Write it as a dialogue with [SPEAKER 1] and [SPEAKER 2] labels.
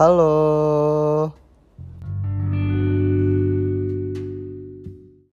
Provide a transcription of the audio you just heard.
[SPEAKER 1] Halo.